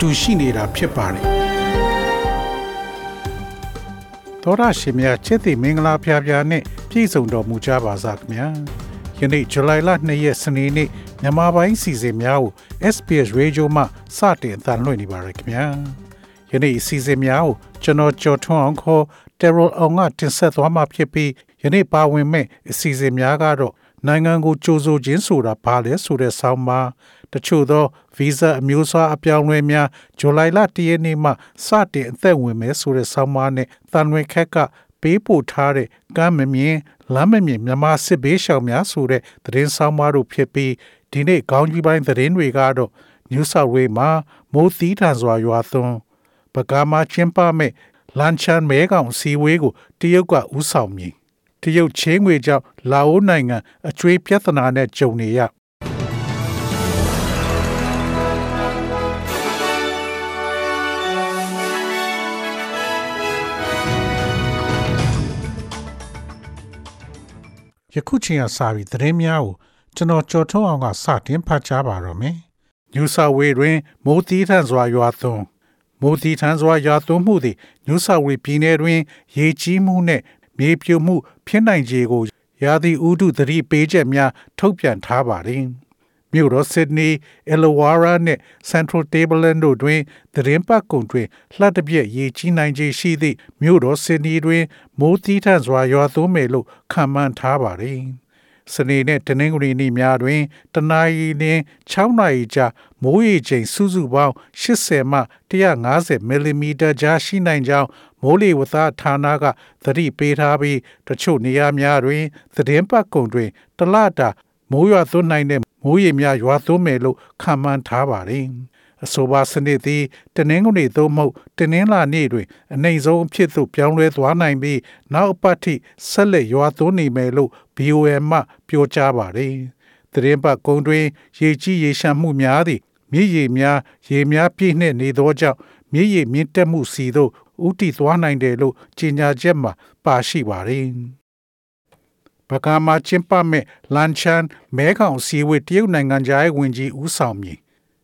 တူရှိနေတာဖြစ်ပါတယ်သောရရှိမြချစ်တိမင်္ဂလာဖျားဖျားနဲ့ပြည့်စုံတော်မူကြပါစားခင်ဗျာယနေ့ဇူလိုင်လ2ရက်စနေနေ့မြန်မာပိုင်းစီစဉ်များကို SPS Radio မှစတင်အသံလွှင့်နေပါရခင်ဗျာယနေ့စီစဉ်များကိုကျွန်တော်ကျော်ထွန်းအောင်ခေါ် Terrell အောင်ကတင်ဆက်သွားမှာဖြစ်ပြီးယနေ့ပါဝင်မဲ့အစီအစဉ်များကတော့နိုင်ငံကိုကြိုးစိုးခြင်းဆိုတာဘာလဲဆိုတဲ့ဆောင်းပါး တချို့သောဗီဇအမျိုးအစားအပြောင်းအလဲများဇူလိုင်လ၁ရက်နေ့မှစတင်အသက်ဝင်မယ်ဆိုတဲ့ဆောင်းပါးနဲ့တန်ဝင်ခက်ကပေးပို့ထားတဲ့ကမ်းမမြင်လမ်းမမြင်မြန်မာစစ်ဘေးရှောင်များဆိုတဲ့သတင်းဆောင်းပါးတို့ဖြစ်ပြီးဒီနေ့ခေါင်းကြီးပိုင်းသတင်းတွေကတော့ New South Wales မှာမိုးသီးထန်စွာရွာသွန်းပကာမှာကျင်းပမဲ့လန်ချန်မဲကောင်စီဝေးကိုတရုတ်ကဥဆောင်မြင်တရုတ်ချင်းငွေကြောင့်လာအိုနိုင်ငံအကျွေးပြဿနာနဲ့ကြုံနေရ ယခုချိန်ကစပြီးသတင်းများကိုကျွန်တော်ကြော်ထုတ်အောင်ကစတင်ဖတ်ကြားပါတော့မယ်။ New South Wales တွင်မိုးသီးထန်စွာရွာသွန်းမိုးသီးထန်စွာရွာသွန်းမှုသည် New South Wales ပြည်နယ်တွင် ရေကြီးမှုနှင့်မြေပြိုမှုဖြစ်နိုင်ခြေကိုရာသီဥတုသတိပေးချက်များထုတ်ပြန်ထားပါသည်။ မြို့တော်ဆစ်ဒနီအယ်လဝါရာနှင့် Central Tableland တို့တွင်သတင်းပတ်ကုန်တွင်လှပ်တပြက်ရေကြီးနိုင်ခြေရှိသည့်မြို့တော်ဆစ်ဒနီတွင်မိုးသီးထန်စွာရွာသွန်းမယ်လို့ခန့်မှန်းထားပါသည်။စနေနဲ့တနင်္ဂနွေနေ့များတွင်တနအီနှင့်6နာရီကြာမိုးရေချိန်စုစုပေါင်း80မှ150မီလီမီတာကြားရှိနိုင်ကြောင်းမိုးလေဝသဌာနကသတိပေးထားပြီးတချို့နေရာများတွင်သတင်းပတ်ကုန်တွင်တလတာမိုးရွာသွန်းနိုင်တဲ့ မိုးရေများရွာသွန်းမယ်လို့ခန့်မှန်းထားပါတယ်။အဆိုပါစနစ်သည်တနင်္ဂနွေသို့မဟုတ်တနင်္လာနေ့တွင်အနိုင်ဆုံးအဖြစ်သို့ပြောင်းလဲသွားနိုင်ပြီးနောက်အပတ်ထိဆက်လက်ရွာသွန်းနေမယ်လို့ BOM မှပြောကြားပါတယ်။သတင်းပတ်ကုန်းတွင် ရေကြီးရေရှမ်းမှုများသည့်မြစ်ရေများရေများပြည့်နှင့်နေသောကြောင့်မြစ်ရေမြင့်တက်မှုစီသို့ဥတီသွားနိုင်တယ်လို့ကြေညာချက်မှာပါရှိပါတယ်။ ဘကာမှာကျင်းပမဲ့လန်ချန်မဲခေါင်စီဝေတရုတ်နိုင်ငံသားရဲ့ဝင်ကြီးဦးဆောင်မြည်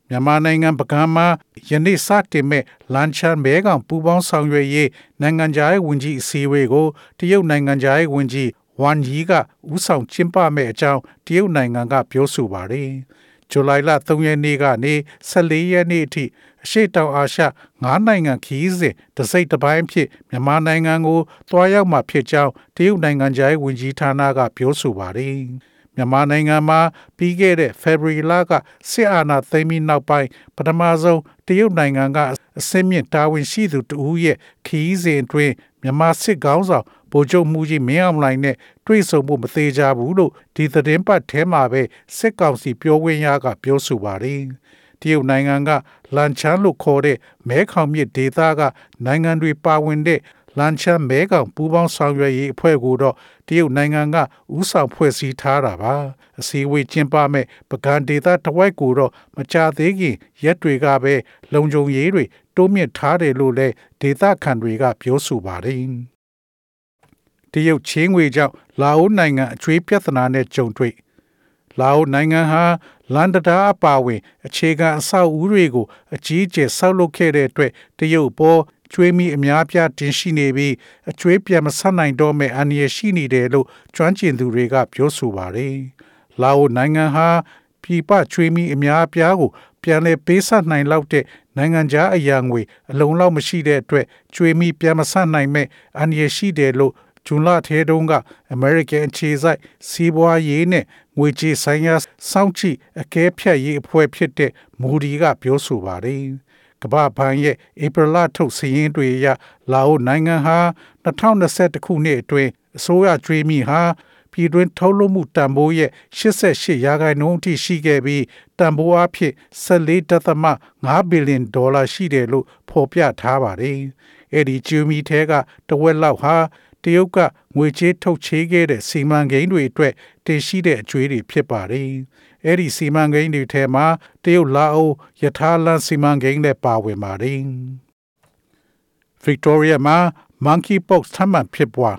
မြန်မာနိုင်ငံပကံမှာယနေ့စတင်မဲ့လန်ချန်မဲကောင်ပူပေါင်းဆောင်ရွက်ရေးနိုင်ငံခြားရေးဝန်ကြီးအစည်းအဝေးကိုတရုတ်နိုင်ငံခြားရေးဝန်ကြီးဝမ်ယီကဦးဆောင်ကျင်းပမဲ့အကြောင်းတရုတ်နိုင်ငံကပြောဆိုပါတယ်။ ဇူလိုင်လ3ရက်နေ့ကနေ14ရက်နေ့အထိအရှေ့တောင်အာရှ9နိုင်ငံခရီးစဉ်တစိတ်တစ်ပိုင်းဖြစ်မြန်မာနိုင်ငံကိုတွားရောက်မှာဖြစ်ကြောင်းတရုတ်နိုင်ငံခြားရေးဝန်ကြီးဌာနကပြောဆိုပါတယ်။ မြန်မာနိုင်ငံမှာပြီးခဲ့တဲ့ February လကစစ်အာဏာသိမ်းပြီးနောက်ပိုင်းပထမဆုံးတရုတ်နိုင်ငံကအစင်းမြင့်တာဝန်ရှိသူတဦးရဲ့ခရီးစဉ်အတွင်းမြန်မာစစ်ကောင်းဆောင်ဗိုလ်ချုပ်မှုကြီးမင်းအောင်လှိုင်နဲ့တွေ့ဆုံမှုမသေးကြဘူးလို့ဒီသတင်းပတ်ထဲမှာပဲစစ်ကောင်စီပြောခွင့်ရကပြောဆိုပါတယ်။တရုတ်နိုင်ငံကလန်ချန်လို့ခေါ်တဲ့မဲခေါင်မြစ်ဒေသကနိုင်ငံတွေပါဝင်တဲ့ လန်ချန်မဲခေါင်ပူးပေါင်းဆောင်ရွက်ရေးအဖွဲ့ကိုတော့တရုတ်နိုင်ငံကဥဆောင်ဖွဲ့စည်းထားတာပါအစည်းအဝေးကျင်းပမဲ့ပကံဒေသတဝိုက်ကိုတော့မကြသေးခင်ရက်တွေကပဲလုံခြုံရေးတွေတိုးမြင့်ထားတယ်လို့လည်းဒေသခံတွေကပြောဆိုပါတယ်တရုတ်ချင်းငွေကြောင့်လာအိုနိုင်ငံအကျွေးပြဿနာနဲ့ကြုံတွေ့လာအိုနိုင်ငံဟာလန်ဒတာအပါဝင် အခြေခံအဆောက်အဦတွေကိုအကြီးအကျယ်ဆောက်လုပ်ခဲ့တဲ့အတွက်တရုတ်ပေါ် ကျွေးမိအများပြားတင်ရှိနေပြီးအကျွေးပြန်မဆက်နိုင်တော့မဲ့အန္တရာယ်ရှိနေတယ်လို့ကျွမ်းကျင်သူတွေကပြောဆိုပါတယ်။လာအိုနိုင်ငံဟာပြည်ပကျွေးမိအများပြားကိုပြန်လည်ပေးဆက်နိုင်လောက်တဲ့နိုင်ငံခြားအရာငွေအလုံးလောက်မရှိတဲ့အတွက်ကျွေးမိပြန်မဆက်နိုင်မဲ့အန္တရာယ်ရှိတယ်လို့ဂျွန်လထဲတုန်းကအမေရိကန်အခြေစိုက်စီးပွားရေးနဲ့ငွေကြေးဆိုင်ရာစောင့်ကြည့်အကဲဖြတ်ရေးအဖွဲ့ဖြစ်တဲ့မူဒီကပြောဆိုပါတယ်။ ကမ္ဘာ့ဘဏ်ရဲ့ဧပြီလထုတ်စာရင်းတွေအရလာအိုနိုင်ငံဟာ2021ခုနှစ်အတွင်းအစိုးရကျွေးမိဟာပြည်တွင်းထုတ်လုပ်မှုတန်ဖိုးရဲ့88ရာခိုင်နှုန်းအထိရှိခဲ့ပြီးတန်ဖိုးအဖြစ်14.5ဘီလီယံဒေါ်လာရှိတယ်လို့ဖော်ပြထားပါတယ်။အဲ့ဒီဂျူမီထဲကတဝက်လောက်ဟာ တရုတ်ကငွေချေးထုတ်ချေးခဲ့တဲ့စီမံကိန်းတွေအတွက်တင်ရှိတဲ့အကျွေးတွေဖြစ်ပါတယ်။အဲ့ဒီစီမံကိန်းတွေထဲမှာတရုတ်လာအိုယထာလန်စီမံကိန်းလည်းပါဝင်ပါတယ်။ Victoria မှာ monkeypox ထပ်မံဖြစ်ပွား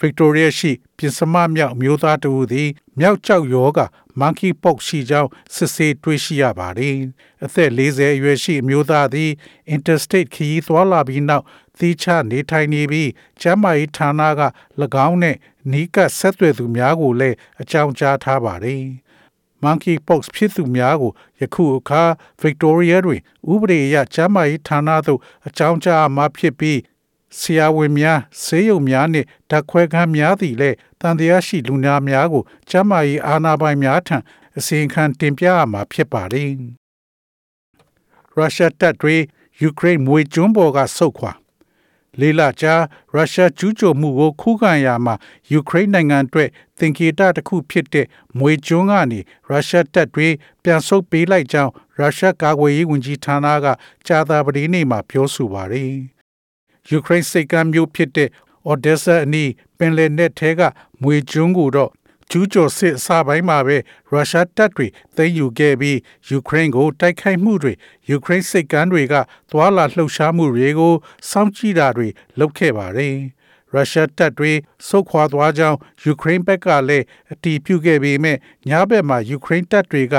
Victoria ရှိပြင်စမမြောက်မျိုးသားတူသည်မြောက်ကျောက်ရောဂါ monkeypox ရှိကြောင်းစစ်ဆေးတွေ့ရှိရပါတယ်။အသက်40အရွယ်ရှိအမျိုးသားသည် interstate ခရီးသွားလာပြီးနောက် သီးခြားနေထိုင်နေပြီးကျန်းမာရေးဌာနက၎င်းနှင့်နီးကပ်ဆက်သွယ်သူများကိုလည်းအကြောင်းကြားထားပါတယ်။ monkeypox ဖြစ်သူများကိုယခုအခါ Victoria တွင်ဥပဒေအရကျန်းမာရေးဌာနသို့အကြောင်းကြားမှာဖြစ်ပြီးဆရာဝန်များဆေးရုံများနှင့်ဓာတ်ခွဲခန်းများသည်လည်းတန်တရားရှိလူနာများကိုကျန်းမာရေးအာဏာပိုင်များထံအစီရင်ခံတင်ပြရမှာဖြစ်ပါတယ်။ရုရှားတပ်တွေယူကရိန်းမွေကျွန်းပေါ်ကဆုတ်ခွာ လေးလကြာရုရှားကျူးကျော်မှုကိုခုခံရမှာယူကရိန်းနိုင်ငံအတွက်သင်္ကေတတစ်ခုဖြစ်တဲ့မွေကျွန်းကနေရုရှားတပ်တွေပြန်ဆုတ်ပေးလိုက်ကြောင်းရုရှားကာကွယ်ရေးဝန်ကြီးဌာနကကြာသပတေးနေ့မှာပြောဆိုပါတယ်။ယူကရိန်းစိတ်ကမ်းမျိုးဖြစ်တဲ့ Odessa အနီးပင်လယ်နက်ထဲကမွေကျွန်းကိုတော့ ကျူးကျော်စစ်အစပိုင်းမှာပဲရုရှားတပ်တွေသိမ်းယူခဲ့ပြီးယူကရိန်းကိုတိုက်ခိုက်မှုတွေယူကရိန်းစစ်ကမ်းတွေကသွာလာလှုပ်ရှားမှုတွေကိုစောင့်ကြည့်တာတွေလုပ်ခဲ့ပါတယ်။ရုရှားတပ်တွေဆုတ်ခွာသွားကြောင်းယူကရိန်းဘက်ကလည်းအတည်ပြုခဲ့ပေမဲ့ညဘက်မှာယူကရိန်းတပ်တွေက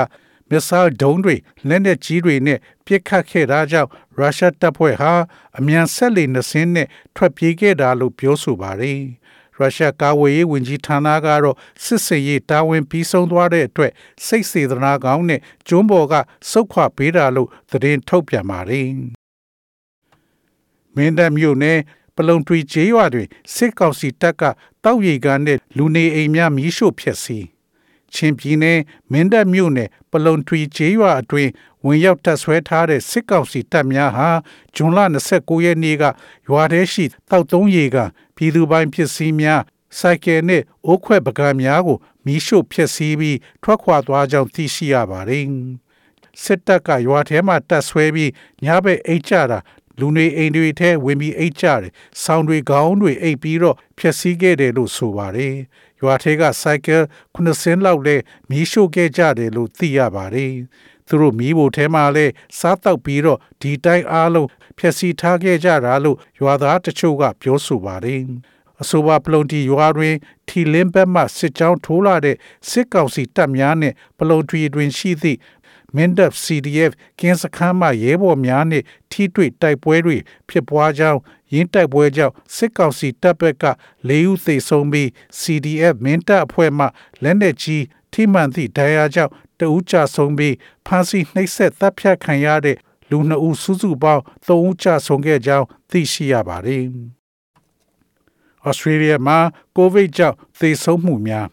မစ်ဆိုင်းဒုံးတွေလက်နက်ကြီးတွေနဲ့ပစ်ခတ်ခဲ့တာကြောင့်ရုရှားတပ်ဖွဲ့ဟာအမြန်ဆက်လေနှစင်းနဲ့ထွက်ပြေးခဲ့တာလို့ပြောဆိုပါတယ်။ ရုရှားကာဝေးရေးဝန်ကြီးဌာနကတော့စစ်စင်ရေးတာဝန်ပြီးဆုံးသွားတဲ့အတွက်စိတ်စေတနာကောင်းနဲ့ကျွန်းပေါ်ကစုတ်ခွပေးတာလို့သတင်းထုတ်ပြန်ပါတယ်။မင်းတပ်မြို့နယ်ပလုံထွေကျေးရွာတွင်စစ်ကောင်စီတပ်ကတောက်ရီကနဲ့လူနေအိမ်များမီးရှို့ဖျက်ဆီးချင်းပြည်နယ်မင်းတပ်မြို့နယ်ပလုံထွေကျေးရွာအတွင်း ဝင်ရောက်တပ်ဆွဲထားတဲ့စစ်ကောင်စီတပ်များဟာဇွန်လ29ရက်နေ့ကရွာထဲရှိတောက်သုံးရီကပြည်သူပိုင်ဖြစ်စည်းများစိုက်ကယ်နဲ့အိုးခွဲ့ပကံများကိုမီးရှို့ဖျက်ဆီးပြီးထွက်ခွာသွားကြောင်းသိရှိရပါတယ်။စစ်တပ်ကရွာထဲမှာတပ်ဆွဲပြီးညဘက်အိတ်ကြတာလူနေအိမ်တွေထဲဝင်ပြီးအိတ်ကြတယ်။ဆောင်းတွေခေါင်းတွေအိတ်ပြီးတော့ဖျက်ဆီးခဲ့တယ်လို့ဆိုပါတယ်။ရွာထဲကစိုက်ကယ်9စင်းလောက်လည်းမီးရှို့ခဲ့ကြတယ်လို့သိရပါတယ်။ သူတို့မီးဘိုထဲမှာလဲစားတောက်ပြီးတော့ဒီတိုင်းအားလုံးဖျက်ဆီးထားခဲ့ကြတာလို့ရွာသားတချို့ကပြောဆိုပါတယ်အဆိုပါပလုံတီရွာတွင်ထီလင်းဘက်မှစစ်ကြောင်းထိုးလာတဲ့စစ်ကောင်စီတပ်များနှင့်ပလုံတီတွင်ရှိသည့်မင်းတပ် CDF ကင်းစခန်းမှရဲဘော်များနှင့်ထိတွေ့တိုက်ပွဲတွေဖြစ်ပွားကြောင်းရင်းတိုက်ပွဲကြောင့်စစ်ကောင်စီတပ်ဘက်က၄ဦးသေဆုံးပြီး CDF မင်းတပ်အဖွဲ့မှလက်နက်ကြီးထိမှန်သည့်ဒဏ်ရာကြောင့် တဦးကြဆုံးပြီးဖမ်းဆီးနှိပ်စက်တပ်ဖြတ်ခံရတဲ့လူနှစ်ဦးစုစုပေါင်း၃ဦးကြဆုံးခဲ့ကြောင်းသိရှိရပါတယ်။ Australia မှာကိုဗစ်ကြောင့်သေဆုံးမှုများ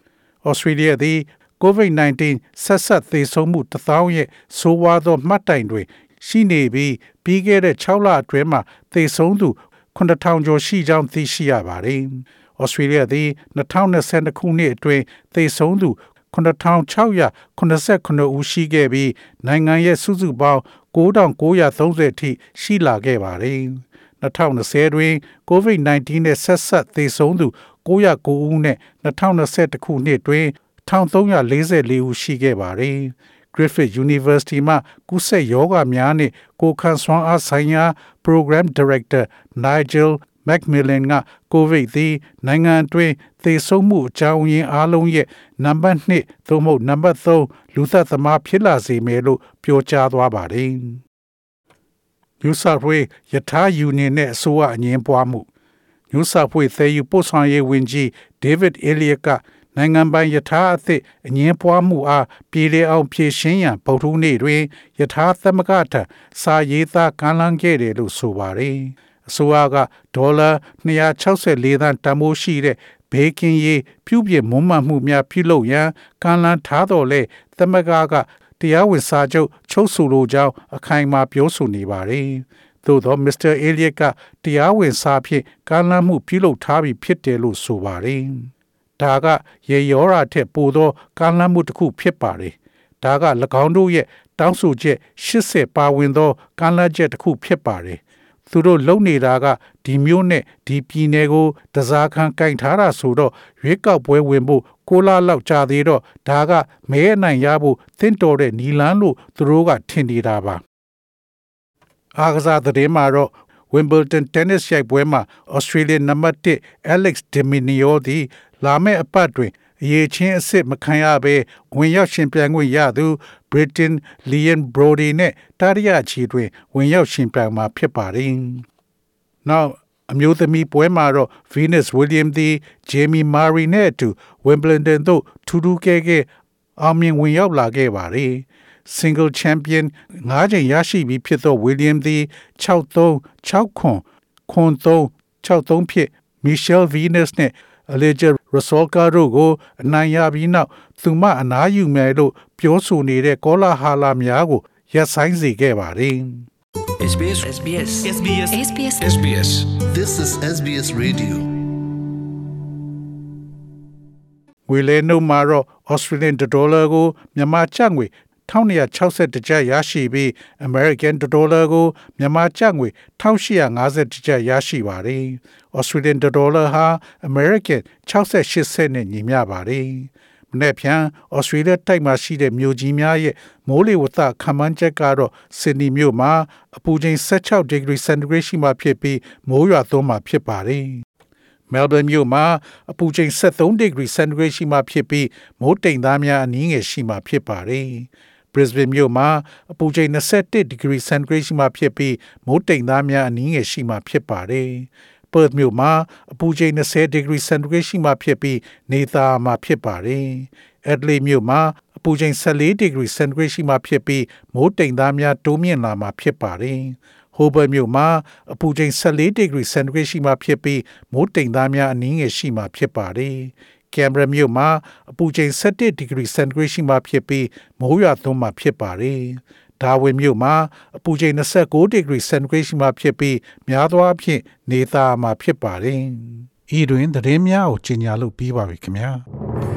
Australia သည် COVID-19 ဆက်ဆက်သေဆုံးမှုတစ်သောင်းရဲ့ဆိုးဝါးသောမှတ်တိုင်တွေရှိနေပြီးပြီးခဲ့တဲ့6လအတွင်းမှာသေဆုံးသူ9000ကျော်ရှိကြောင်းသိရှိရပါတယ်။ Australia သည်2022ခုနှစ်အတွင်းသေဆုံးသူ 9689ဦးရှိခဲ့ပြီးနိုင်ငံရဲ့စုစုပေါင်း9930ထိရှိလာခဲ့ပါတယ်။2020တွင် COVID-19 နဲ့ဆက်ဆက်သေဆုံးသူ909ဦးနဲ့2021ခုနှစ်တွင်1344ဦးရှိခဲ့ပါတယ်။ Griffith University မှကုဆက်ယောဂများနှင့်ကိုခန့်စွမ်းအားဆိုင်ရာ Program Director Nigel Macmillan ကကိုဗစ်သည်နိုင်ငံအတွင်းသေဆုံးမှုအကြောင်းရင်းအလုံးရဲ့နံပါတ်1သို့မဟုတ်နံပါတ်3လူသက်သမားဖြစ်လာစေမယ်လို့ပြောကြားသွားပါတယ်။ New South Wales ယထာယူနီနဲ့အစိုးရအငင်းပွားမှု New South Wales သယ်ယူပို့ဆောင်ရေးဝန်ကြီး David Elliott ကနိုင်ငံပိုင်ယထာအသစ်အငင်းပွားမှုအားပြည်လေအောင်ဖြည့်ရှင်းရန်ဗုဒ္ဓနေ့တွင်ယထာသမဂထစာရေးသားကမ်းလှမ်းခဲ့တယ်လို့ဆိုပါတယ်။ အစိုးရကဒေါ်လာ264သန်းတန်ဖိုးရှိတဲ့ဘေးကင်းရေးပြုပြင်မွမ်းမံမှုများပြုလုပ်ရန်ကမ်းလှမ်းထားတော်လဲသမဂကတရားဝင်စာချုပ်ချုပ်ဆိုလိုကြောင်းအခိုင်အမာပြောဆိုနေပါတယ်။သို့သောမစ္စတာအေလီယက်ကတရားဝင်စာဖြင့်ကမ်းလှမ်းမှုပြုလုပ်ထားပြီးဖြစ်တယ်လို့ဆိုပါတယ်။ဒါကရေရောရာထက်ပိုသောကမ်းလှမ်းမှုတစ်ခုဖြစ်ပါတယ်ဒါက၎င်းတို့ရဲ့တောင်းဆိုချက်80ပါဝင်သောကမ်းလှမ်းချက်တစ်ခုဖြစ်ပါတယ် သူတို့လုံနေတာကဒီမျိုးနဲ့ဒီပြည်နယ်ကိုတစားခံကင်ထားတာဆိုတော့ရွေးကောက်ပွဲဝင်ဖို့ကိုလာလောက်ကြာသေးတော့ဒါကမဲအနိုင်ရဖို့သင့်တော်တဲ့နီလန်းလို့သူတို့ကထင်နေတာပါအားကစားသတင်းမှာတော့ Wimbledon Tennis ရိုက်ပွဲမှာ Australian နံပါတ်1 Alex de Minaur သည်လာမယ့်အပတ်တွင်အရေးချင်းအစ်စ်မခံရဘဲဝင်ရောက်ရှင်ပြိုင်ခွင့်ရသူ Britain Liam Brody နဲ့တာရီယာချီတွင် ဝင်ရောက်ရှင်ပြိုင်မှာဖြစ်ပါတယ်။ Now အမျိုးသမီးပွဲမှာတော့ Venus Williams သည် Jamie Murray နဲ့အတူ Wimbledon သို့ထူးထူးကဲကဲအောင်မြင်ဝင်ရောက်လာခဲ့ပါတယ်။ Single Champion ၅ချိန်ရရှိပြီးဖြစ်သော William သည်6-3 6- ခွန်ခွန်3 6-3ဖြင့် Michelle Venus နဲ့ Alejandra Rasolka တို့ကိုအနိုင်ရပြီးနောက်သူမအနားယူမယ်လို့ပြောဆိုနေတဲ့ကောလာဟာလာများကိုရပ်ဆိုင်းစေခဲ့ပါတယ်။ SBS SBS SBS SBS This is SBS Radio. ငွေလဲနှုန်းမှာတော့ Australian dollar ကိုမြန်မာကျပ်ငွေ 1260ကျပ်ရရှိပြီး American dollar ကိုမြန်မာကျပ်ငွေ1850ကျပ်ရရှိပါတယ်။ Australian dollar ဟာ American 68ကျပ်နဲ့ညီမျှပါတယ်။မနေ့ဖြန်ဩစတြေးလျတိုက်မှာရှိတဲ့မြို့ကြီးများရဲ့မိုးလေဝသခန့်မှန်းချက်ကတော့ဆင်နီမြို့မှာအပူချိန်16 degree centigrade ရှိမှဖြစ်ပြီးမိုးရွာသွန်းမှာဖြစ်ပါတယ်။ Melbourne မြို့မှာအပူချိန်73 degree centigrade ရှိမှဖြစ်ပြီးမိုးတိမ်သားများအနည်းငယ်ရှိမှဖြစ်ပါတယ်။ Brisbane မြို့မှာအပူချိန်21 degree centigrade ရှိမှဖြစ်ပြီးမိုးတိမ်သားများအနည်းငယ်ရှိမှဖြစ်ပါတယ်။ Perth မြို့မှာအပူချိန်20 degree centigrade ရှိမှဖြစ်ပြီးနေသားမှာဖြစ်ပါတယ်။ Adelaide မြို့မှာအပူချိန်14 degree centigrade ရှိမှဖြစ်ပြီးမိုးတိမ်သားများတိုးမြင့်လာမှာဖြစ်ပါတယ်။ Hobart မြို့မှာအပူချိန်14 degree centigrade ရှိမှဖြစ်ပြီးမိုးတိမ်သားများအနည်းငယ်ရှိမှဖြစ်ပါတယ်။ Canberra မြို့မှာအပူချိန်17 degree centigrade ရှိမှဖြစ်ပြီးမိုးရွာသွန်းမှာဖြစ်ပါတယ်။ Darwin မြို့မှာအပူချိန်29 degree centigrade ရှိမှဖြစ်ပြီးများသောအားဖြင့်နေသားမှာဖြစ်ပါတယ်။ဤတွင်သတင်းများကိုကြီးညာလို့ပြီးပါပြီခင်ဗျာ။